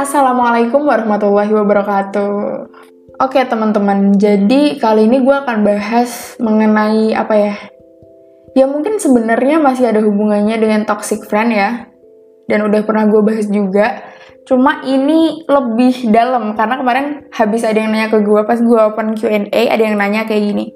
Assalamualaikum warahmatullahi wabarakatuh. Oke teman-teman, jadi kali ini gue akan bahas mengenai apa ya? Ya mungkin sebenarnya masih ada hubungannya dengan toxic friend ya. Dan udah pernah gue bahas juga. Cuma ini lebih dalam karena kemarin habis ada yang nanya ke gue pas gue open Q&A ada yang nanya kayak gini.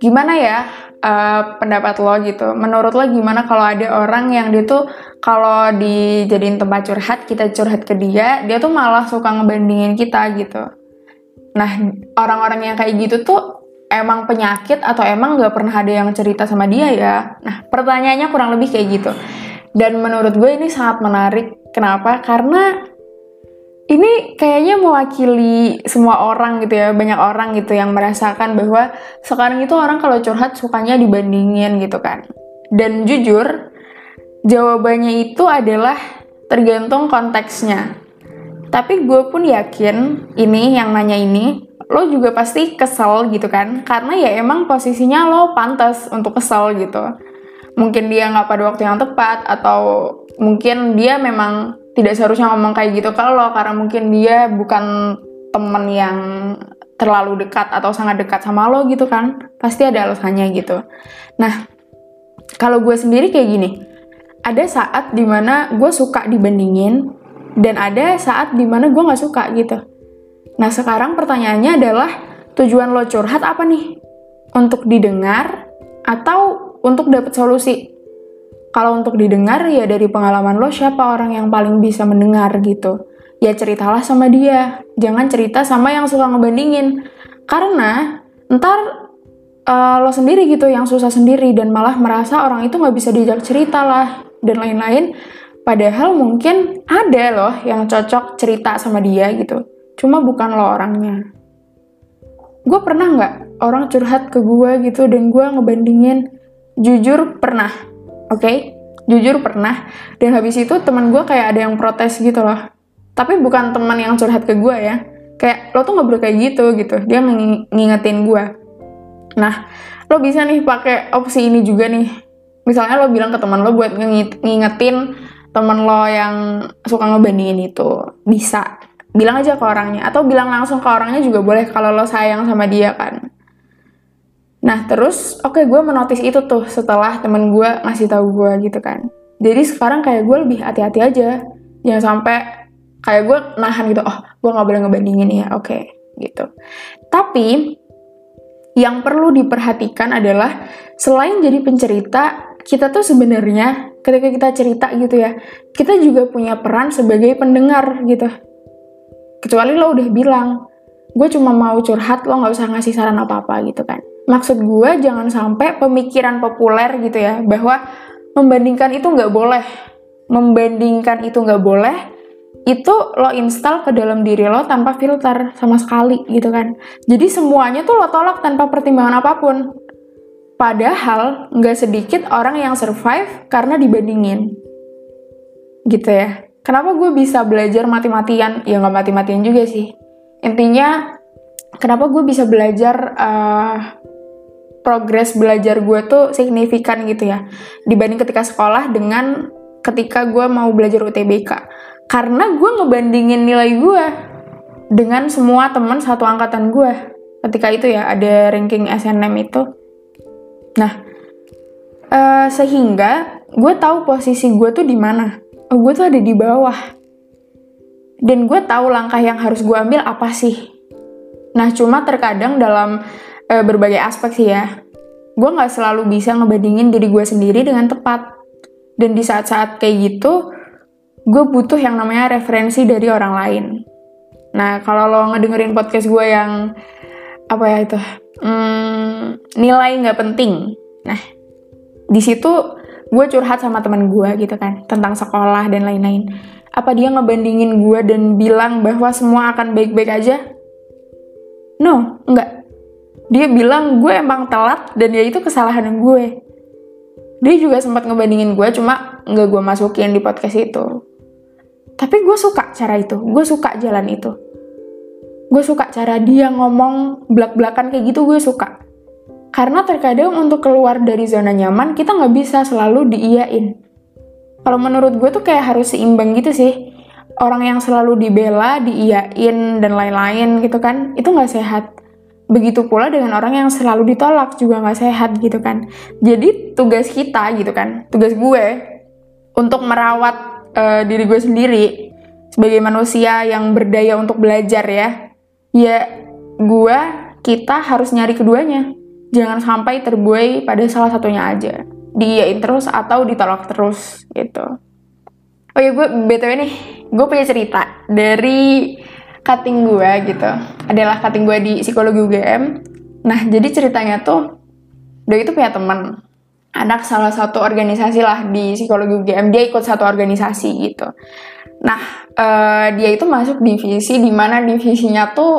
Gimana ya uh, pendapat lo gitu? Menurut lo gimana kalau ada orang yang dia tuh kalau dijadiin tempat curhat, kita curhat ke dia, dia tuh malah suka ngebandingin kita gitu. Nah, orang-orang yang kayak gitu tuh emang penyakit atau emang gak pernah ada yang cerita sama dia ya? Nah, pertanyaannya kurang lebih kayak gitu. Dan menurut gue ini sangat menarik. Kenapa? Karena ini kayaknya mewakili semua orang gitu ya, banyak orang gitu yang merasakan bahwa sekarang itu orang kalau curhat sukanya dibandingin gitu kan. Dan jujur, Jawabannya itu adalah tergantung konteksnya. Tapi gue pun yakin ini yang nanya ini, lo juga pasti kesel gitu kan? Karena ya emang posisinya lo pantas untuk kesel gitu. Mungkin dia nggak pada waktu yang tepat, atau mungkin dia memang tidak seharusnya ngomong kayak gitu ke lo, karena mungkin dia bukan temen yang terlalu dekat atau sangat dekat sama lo gitu kan. Pasti ada alasannya gitu. Nah, kalau gue sendiri kayak gini, ada saat di mana gue suka dibandingin dan ada saat di mana gue nggak suka gitu. Nah sekarang pertanyaannya adalah tujuan lo curhat apa nih? Untuk didengar atau untuk dapat solusi? Kalau untuk didengar ya dari pengalaman lo siapa orang yang paling bisa mendengar gitu. Ya ceritalah sama dia, jangan cerita sama yang suka ngebandingin. Karena ntar uh, lo sendiri gitu yang susah sendiri dan malah merasa orang itu nggak bisa diajak cerita lah dan lain-lain. Padahal mungkin ada loh yang cocok cerita sama dia gitu. Cuma bukan lo orangnya. Gue pernah nggak orang curhat ke gue gitu dan gue ngebandingin? Jujur pernah oke okay? jujur pernah. Dan habis itu teman gue kayak ada yang protes gitu loh. Tapi bukan teman yang curhat ke gue ya. Kayak lo tuh boleh kayak gitu gitu. Dia ngingetin gue nah lo bisa nih pakai opsi ini juga nih. Misalnya lo bilang ke teman lo buat ngingetin teman lo yang suka ngebandingin itu. Bisa. Bilang aja ke orangnya. Atau bilang langsung ke orangnya juga boleh kalau lo sayang sama dia kan nah terus oke okay, gue menotis itu tuh setelah temen gue ngasih tahu gue gitu kan jadi sekarang kayak gue lebih hati-hati aja jangan sampai kayak gue nahan gitu oh gue nggak boleh ngebandingin ya oke okay, gitu tapi yang perlu diperhatikan adalah selain jadi pencerita kita tuh sebenarnya ketika kita cerita gitu ya, kita juga punya peran sebagai pendengar gitu. Kecuali lo udah bilang, gue cuma mau curhat, lo nggak usah ngasih saran apa-apa gitu kan. Maksud gue jangan sampai pemikiran populer gitu ya, bahwa membandingkan itu nggak boleh. Membandingkan itu nggak boleh, itu lo install ke dalam diri lo tanpa filter sama sekali gitu kan. Jadi semuanya tuh lo tolak tanpa pertimbangan apa pun. Padahal nggak sedikit orang yang survive karena dibandingin. Gitu ya. Kenapa gue bisa belajar mati-matian? Ya nggak mati-matian juga sih. Intinya, kenapa gue bisa belajar uh, progres belajar gue tuh signifikan gitu ya. Dibanding ketika sekolah dengan ketika gue mau belajar UTBK. Karena gue ngebandingin nilai gue dengan semua teman satu angkatan gue. Ketika itu ya ada ranking SNM itu Nah, uh, sehingga gue tahu posisi gue tuh di mana. Oh, gue tuh ada di bawah. Dan gue tahu langkah yang harus gue ambil apa sih. Nah, cuma terkadang dalam uh, berbagai aspek sih ya, gue nggak selalu bisa ngebandingin diri gue sendiri dengan tepat. Dan di saat-saat kayak gitu, gue butuh yang namanya referensi dari orang lain. Nah, kalau lo ngedengerin podcast gue yang apa ya itu hmm, nilai nggak penting. Nah di situ gue curhat sama teman gue gitu kan tentang sekolah dan lain-lain. Apa dia ngebandingin gue dan bilang bahwa semua akan baik-baik aja? No enggak dia bilang gue emang telat dan ya itu kesalahan gue. Dia juga sempat ngebandingin gue cuma nggak gue masukin di podcast itu. Tapi gue suka cara itu. Gue suka jalan itu. Gue suka cara dia ngomong belak-belakan kayak gitu gue suka. Karena terkadang untuk keluar dari zona nyaman kita nggak bisa selalu diiyain. Kalau menurut gue tuh kayak harus seimbang gitu sih. Orang yang selalu dibela, diiyain dan lain-lain gitu kan, itu nggak sehat. Begitu pula dengan orang yang selalu ditolak juga nggak sehat gitu kan. Jadi tugas kita gitu kan, tugas gue untuk merawat uh, diri gue sendiri sebagai manusia yang berdaya untuk belajar ya. Ya gue kita harus nyari keduanya. Jangan sampai terbuai pada salah satunya aja. Diiyain terus atau ditolak terus gitu. Oh ya gue btw nih, gue punya cerita dari cutting gue gitu. Adalah cutting gue di psikologi UGM. Nah jadi ceritanya tuh, dia itu punya teman anak salah satu organisasi lah di psikologi UGM. Dia ikut satu organisasi gitu. Nah uh, dia itu masuk divisi di mana divisinya tuh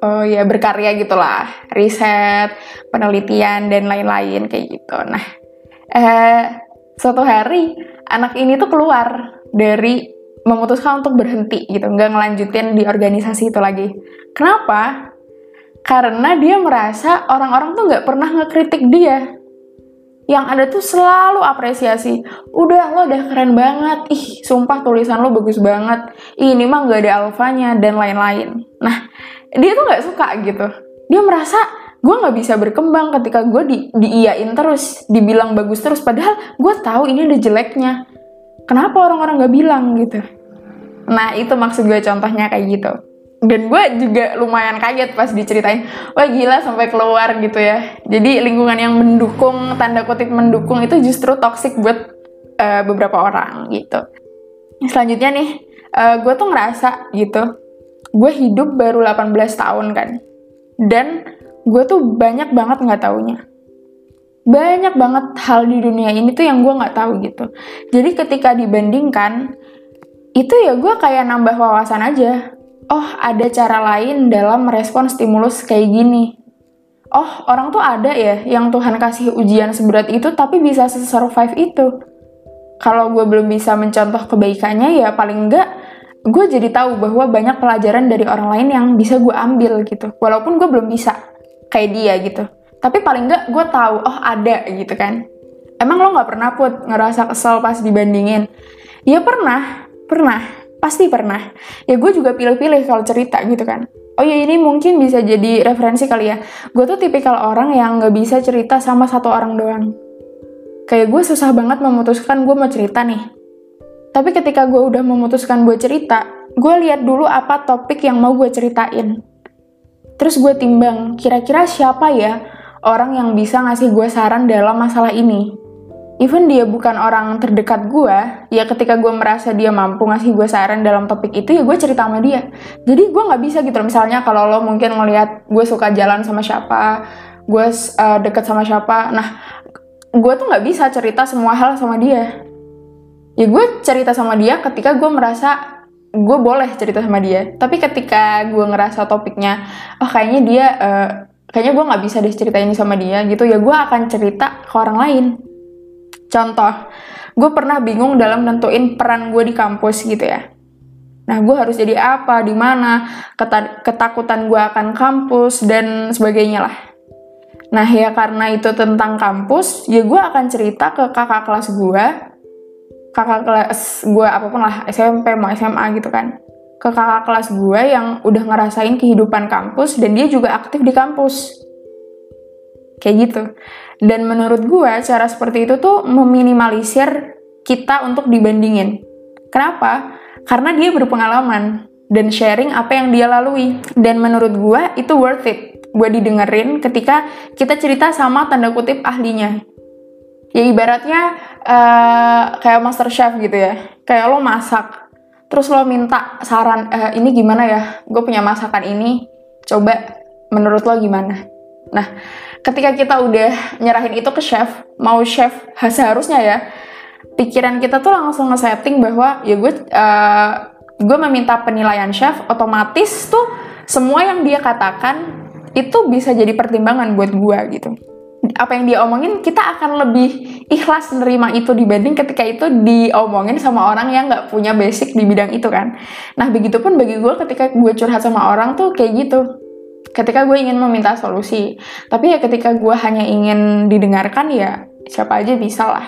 uh, ya berkarya gitulah, riset, penelitian dan lain-lain kayak gitu. Nah uh, suatu hari anak ini tuh keluar dari memutuskan untuk berhenti gitu, nggak ngelanjutin di organisasi itu lagi. Kenapa? Karena dia merasa orang-orang tuh nggak pernah ngekritik dia. Yang ada tuh selalu apresiasi. Udah lo udah keren banget. Ih, sumpah tulisan lo bagus banget. Ini mah nggak ada alfanya dan lain-lain. Nah, dia tuh nggak suka gitu. Dia merasa gue nggak bisa berkembang ketika gue di diiyain terus, dibilang bagus terus. Padahal gue tahu ini ada jeleknya kenapa orang-orang gak bilang gitu? Nah itu maksud gue contohnya kayak gitu. Dan gue juga lumayan kaget pas diceritain wah gila sampai keluar gitu ya. Jadi lingkungan yang mendukung tanda kutip mendukung itu justru toxic buat uh, beberapa orang gitu. Selanjutnya nih uh, gue tuh ngerasa gitu gue hidup baru 18 tahun kan. Dan gue tuh banyak banget nggak taunya banyak banget hal di dunia ini tuh yang gue nggak tahu gitu. Jadi ketika dibandingkan itu ya gue kayak nambah wawasan aja. Oh ada cara lain dalam merespon stimulus kayak gini. Oh orang tuh ada ya yang Tuhan kasih ujian seberat itu tapi bisa survive itu. Kalau gue belum bisa mencontoh kebaikannya ya paling enggak gue jadi tahu bahwa banyak pelajaran dari orang lain yang bisa gue ambil gitu. Walaupun gue belum bisa kayak dia gitu tapi paling nggak gue tahu oh ada gitu kan. Emang lo nggak pernah put ngerasa kesel pas dibandingin? Ya pernah pernah pasti pernah. Ya gue juga pilih-pilih kalau cerita gitu kan. Oh ya ini mungkin bisa jadi referensi kali ya. Gue tuh tipikal orang yang nggak bisa cerita sama satu orang doang. Kayak gue susah banget memutuskan gue mau cerita nih. Tapi ketika gue udah memutuskan gue cerita gue lihat dulu apa topik yang mau gue ceritain. Terus gue timbang kira-kira siapa ya orang yang bisa ngasih gue saran dalam masalah ini. Even dia bukan orang terdekat gue, ya ketika gue merasa dia mampu ngasih gue saran dalam topik itu, ya gue cerita sama dia. Jadi gue nggak bisa gitu, misalnya kalau lo mungkin ngelihat gue suka jalan sama siapa, gue uh, deket sama siapa, nah gue tuh nggak bisa cerita semua hal sama dia. Ya gue cerita sama dia ketika gue merasa gue boleh cerita sama dia. Tapi ketika gue ngerasa topiknya, oh kayaknya dia uh, kayaknya gue nggak bisa deh cerita ini sama dia gitu. Ya gue akan cerita ke orang lain. Contoh gue pernah bingung dalam nentuin peran gue di kampus gitu ya. Nah gue harus jadi apa di mana ketakutan gue akan kampus dan sebagainya lah. Nah ya karena itu tentang kampus ya gue akan cerita ke kakak kelas gue kakak kelas gue apa pun lah SMP mau SMA gitu kan ke kakak kelas gue yang udah ngerasain kehidupan kampus dan dia juga aktif di kampus. Kayak gitu. Dan menurut gue cara seperti itu tuh meminimalisir kita untuk dibandingin. Kenapa? Karena dia berpengalaman dan sharing apa yang dia lalui. Dan menurut gue itu worth it. Gue didengerin ketika kita cerita sama tanda kutip ahlinya. Ya ibaratnya uh, kayak master chef gitu ya. Kayak lo masak, terus lo minta saran e, ini gimana ya? Gue punya masakan ini. Coba menurut lo gimana? Nah ketika kita udah nyerahin itu ke chef mau chef seharusnya ya pikiran kita tuh langsung nge-setting bahwa ya gue uh, gue meminta penilaian chef otomatis tuh semua yang dia katakan itu bisa jadi pertimbangan buat gue gitu. Apa yang dia omongin kita akan lebih ikhlas menerima itu dibanding ketika itu diomongin sama orang yang nggak punya basic di bidang itu kan. Nah begitupun bagi gue ketika gue curhat sama orang tuh kayak gitu. Ketika gue ingin meminta solusi tapi ya ketika gue hanya ingin didengarkan ya siapa aja bisa lah.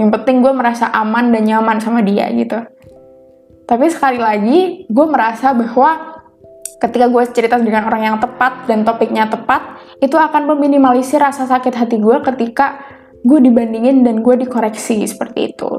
Yang penting gue merasa aman dan nyaman sama dia gitu. Tapi sekali lagi, gue merasa bahwa ketika gue cerita dengan orang yang tepat dan topiknya tepat, itu akan meminimalisir rasa sakit hati gue ketika gue dibandingin dan gue dikoreksi seperti itu.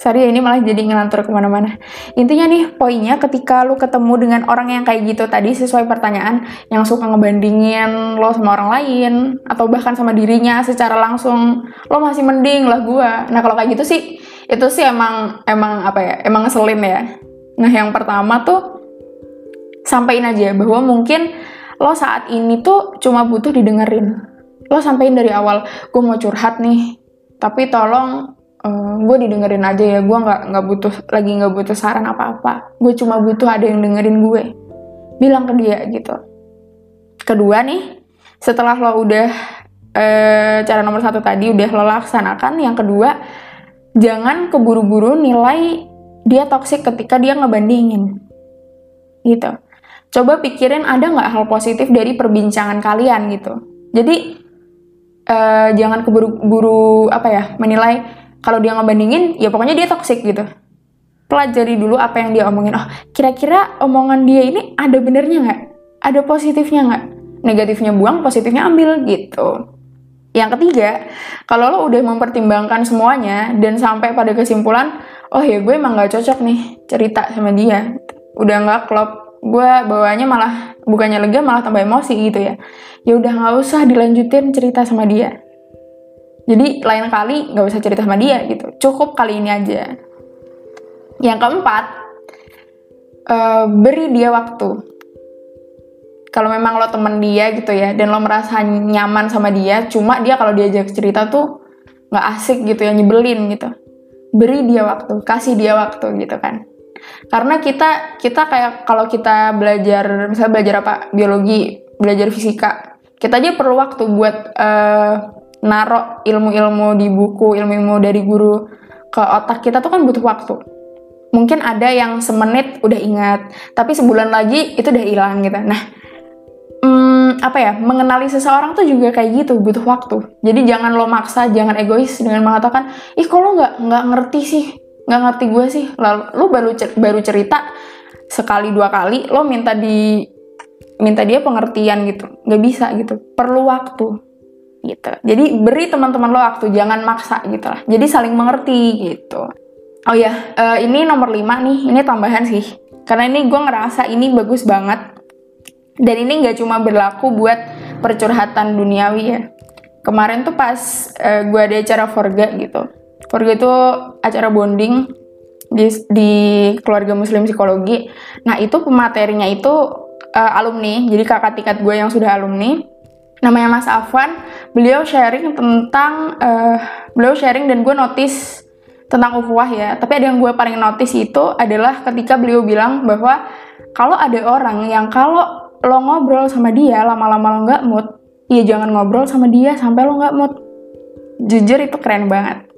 Sorry ya, ini malah jadi ngelantur ke mana-mana. Intinya nih, poinnya ketika lu ketemu dengan orang yang kayak gitu tadi sesuai pertanyaan, yang suka ngebandingin lo sama orang lain, atau bahkan sama dirinya secara langsung, lo masih mending lah gue. Nah kalau kayak gitu sih, itu sih emang, emang apa ya, emang ngeselin ya. Nah yang pertama tuh, sampein aja bahwa mungkin lo saat ini tuh cuma butuh didengerin. Lo sampein dari awal, gue mau curhat nih, tapi tolong uh, eh, gue didengerin aja ya gue nggak nggak butuh lagi nggak butuh saran apa apa gue cuma butuh ada yang dengerin gue. Bilang ke dia gitu. Kedua nih setelah lo udah uh, cara nomor satu tadi udah lo laksanakan yang kedua jangan keburu-buru nilai dia toksik ketika dia ngebandingin. Gitu. Coba pikirin ada nggak hal positif dari perbincangan kalian gitu. Jadi uh, jangan keburu-buru apa ya menilai kalau dia ngebandingin ya pokoknya dia toxic gitu. Pelajari dulu apa yang dia omongin. Oh kira-kira omongan dia ini ada benernya nggak? Ada positifnya nggak? Negatifnya buang positifnya ambil gitu. Yang ketiga, kalau lo udah mempertimbangkan semuanya dan sampai pada kesimpulan, oh ya gue emang gak cocok nih cerita sama dia, udah nggak klop, gue bawanya malah bukannya lega malah tambah emosi gitu ya. Ya udah nggak usah dilanjutin cerita sama dia. Jadi lain kali nggak usah cerita sama dia gitu. Cukup kali ini aja. Yang keempat, uh, beri dia waktu. Kalau memang lo temen dia gitu ya, dan lo merasa nyaman sama dia, cuma dia kalau diajak cerita tuh nggak asik gitu ya, nyebelin gitu. Beri dia waktu, kasih dia waktu gitu kan. Karena kita kita kayak kalau kita belajar, misalnya belajar apa, biologi, belajar fisika, kita aja perlu waktu buat uh, narok ilmu-ilmu di buku, ilmu-ilmu dari guru ke otak kita tuh kan butuh waktu. Mungkin ada yang semenit udah ingat, tapi sebulan lagi itu udah hilang gitu. Nah, hmm, apa ya, mengenali seseorang tuh juga kayak gitu, butuh waktu. Jadi jangan lo maksa, jangan egois dengan mengatakan, ih lo nggak nggak ngerti sih, nggak ngerti gue sih. Lalu lo baru cer baru cerita sekali dua kali, lo minta di minta dia pengertian gitu, nggak bisa gitu. Perlu waktu gitu. Jadi beri teman-teman lo waktu, jangan maksa gitu lah. Jadi saling mengerti gitu. Oh ya, uh, ini nomor 5 nih, ini tambahan sih. Karena ini gue ngerasa ini bagus banget. Dan ini nggak cuma berlaku buat percurhatan duniawi ya. Kemarin tuh pas uh, gue ada acara Forga gitu. Forga itu acara bonding di, di keluarga muslim psikologi. Nah itu pematerinya itu uh, alumni, jadi kakak tingkat gue yang sudah alumni. Namanya Mas Afwan beliau sharing tentang uh, beliau sharing dan gue notice tentang ukhuwah ya. Tapi ada yang gue paling notice itu adalah ketika beliau bilang bahwa kalau ada orang yang kalau lo ngobrol sama dia lama-lama lo nggak mood ya jangan ngobrol sama dia sampai lo nggak mood. Jujur itu keren banget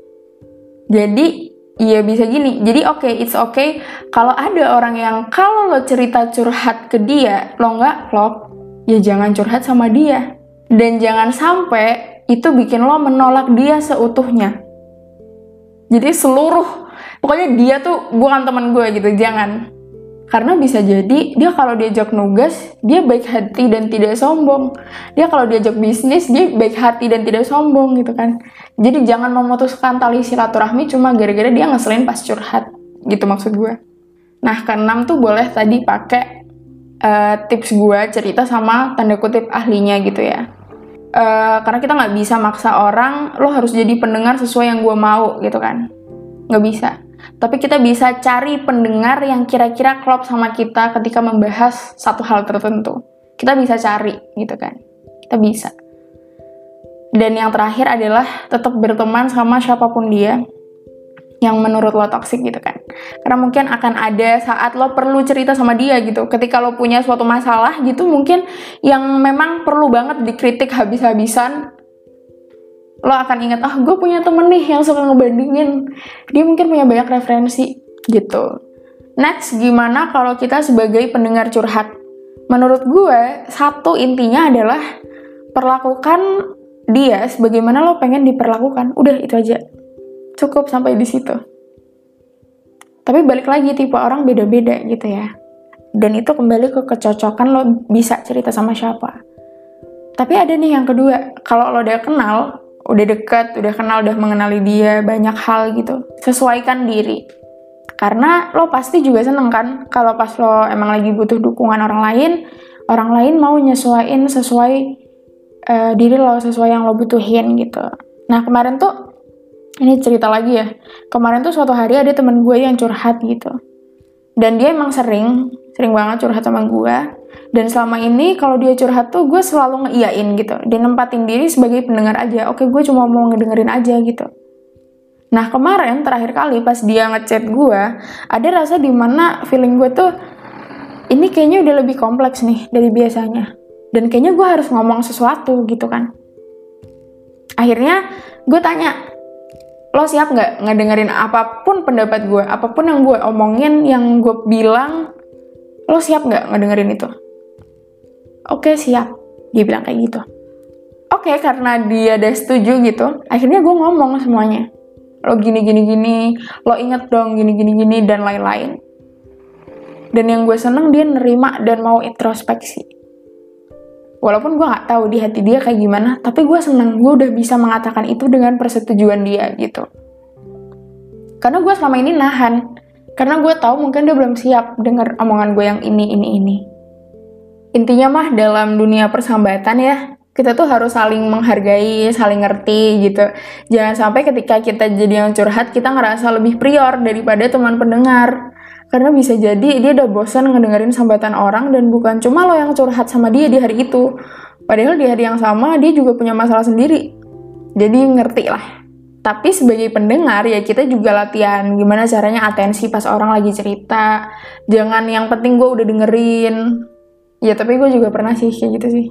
jadi Iya bisa gini, jadi oke, okay, it's okay kalau ada orang yang kalau lo cerita curhat ke dia, lo nggak klop, ya jangan curhat sama dia dan jangan sampai itu bikin lo menolak dia seutuhnya. Jadi seluruh, pokoknya dia tuh bukan teman gue gitu, jangan. Karena bisa jadi dia kalau diajak nugas, dia baik hati dan tidak sombong. Dia kalau diajak bisnis, dia baik hati dan tidak sombong gitu kan. Jadi jangan memutuskan tali silaturahmi cuma gara-gara dia ngeselin pas curhat. Gitu maksud gue. Nah, keenam tuh boleh tadi pakai uh, tips gue cerita sama tanda kutip ahlinya gitu ya uh, karena kita nggak bisa maksa orang lo harus jadi pendengar sesuai yang gue mau gitu kan nggak bisa tapi kita bisa cari pendengar yang kira-kira klop sama kita ketika membahas satu hal tertentu kita bisa cari gitu kan kita bisa dan yang terakhir adalah tetap berteman sama siapa pun dia yang menurut lo toxic gitu kan. Karena mungkin akan ada saat lo perlu cerita sama dia gitu. Ketika lo punya suatu masalah gitu mungkin yang memang perlu banget dikritik habis-habisan lo akan ingat, oh gue punya temen nih yang suka ngebandingin. Dia mungkin punya banyak referensi gitu. Next, gimana kalau kita sebagai pendengar curhat? Menurut gue, satu intinya adalah perlakukan dia sebagaimana lo pengen diperlakukan. Udah, itu aja cukup sampai di situ. Tapi balik lagi tipe orang beda-beda gitu ya. Dan itu kembali ke kecocokan lo bisa cerita sama siapa. Tapi ada nih yang kedua, kalau lo udah kenal, udah deket, udah kenal, udah mengenali dia banyak hal gitu, sesuaikan diri. Karena lo pasti juga seneng kan kalau pas lo emang lagi butuh dukungan orang lain, orang lain mau nyesuaiin sesuai uh, diri lo, sesuai yang lo butuhin gitu. Nah kemarin tuh ini cerita lagi ya. Kemarin tuh suatu hari ada temen gue yang curhat gitu. Dan dia emang sering, sering banget curhat sama gue. Dan selama ini kalau dia curhat tuh gue selalu ngeiyain gitu. Dia nempatin diri sebagai pendengar aja. Oke gue cuma mau ngedengerin aja gitu. Nah kemarin terakhir kali pas dia ngechat gue, ada rasa di mana feeling gue tuh ini kayaknya udah lebih kompleks nih dari biasanya. Dan kayaknya gue harus ngomong sesuatu gitu kan. Akhirnya gue tanya, lo siap nggak ngedengerin apa pun pendapat gue, apa pun yang gue omongin, yang gue bilang, lo siap nggak ngedengerin itu? Oke siap, dia bilang kayak gitu. Oke karena dia udah setuju gitu, akhirnya gue ngomong semuanya. Lo gini gini gini, lo inget dong gini gini gini dan lain-lain. Dan yang gue seneng dia nerima dan mau introspeksi walaupun gue nggak tahu di hati dia kayak gimana tapi gue seneng gue udah bisa mengatakan itu dengan persetujuan dia gitu karena gue selama ini nahan karena gue tahu mungkin dia belum siap dengar omongan gue yang ini ini ini intinya mah dalam dunia persahabatan ya kita tuh harus saling menghargai, saling ngerti gitu. Jangan sampai ketika kita jadi yang curhat, kita ngerasa lebih prior daripada teman pendengar. Karena bisa jadi dia udah bosan ngedengerin sambatan orang dan bukan cuma lo yang curhat sama dia di hari itu. Padahal di hari yang sama dia juga punya masalah sendiri. Jadi ngerti lah. Tapi sebagai pendengar ya kita juga latihan gimana caranya atensi pas orang lagi cerita. Jangan yang penting gue udah dengerin. Ya tapi gue juga pernah sih kayak gitu sih.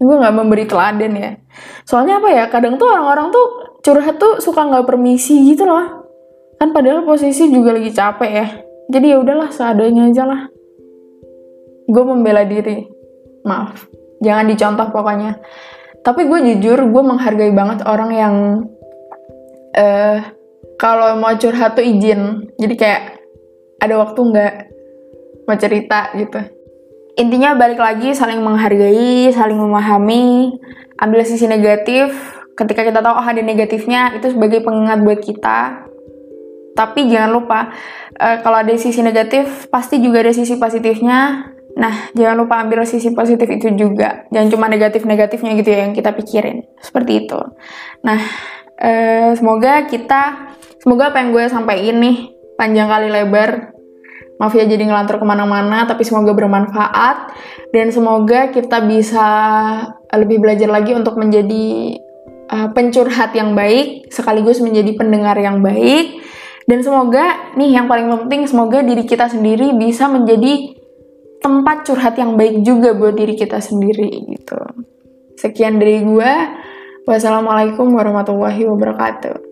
Gue gak memberi teladan ya. Soalnya apa ya, kadang tuh orang-orang tuh curhat tuh suka gak permisi gitu loh. Kan padahal posisi juga lagi capek ya. Jadi ya udahlah seadanya aja lah. Gue membela diri. Maaf. Jangan dicontoh pokoknya. Tapi gue jujur gue menghargai banget orang yang uh, kalau mau curhat tuh izin. Jadi kayak ada waktu nggak? Mau cerita gitu intinya balik lagi saling menghargai saling memahami ambil sisi negatif ketika kita tahu oh ada negatifnya itu sebagai pengingat buat kita tapi jangan lupa, uh, kalau ada sisi negatif, pasti juga ada sisi positifnya. Nah, jangan lupa ambil sisi positif itu juga. Jangan cuma negatif-negatifnya gitu ya yang kita pikirin. Seperti itu. Nah, uh, semoga kita, semoga apa yang gue sampaikan nih, panjang kali lebar, maaf ya jadi ngelantur ke mana-mana, tapi semoga bermanfaat. Dan semoga kita bisa lebih belajar lagi untuk menjadi uh, pencurhat yang baik, sekaligus menjadi pendengar yang baik dan semoga nih yang paling penting semoga diri kita sendiri bisa menjadi tempat curhat yang baik juga buat diri kita sendiri gitu. Sekian dari gue. Wassalamualaikum warahmatullahi wabarakatuh.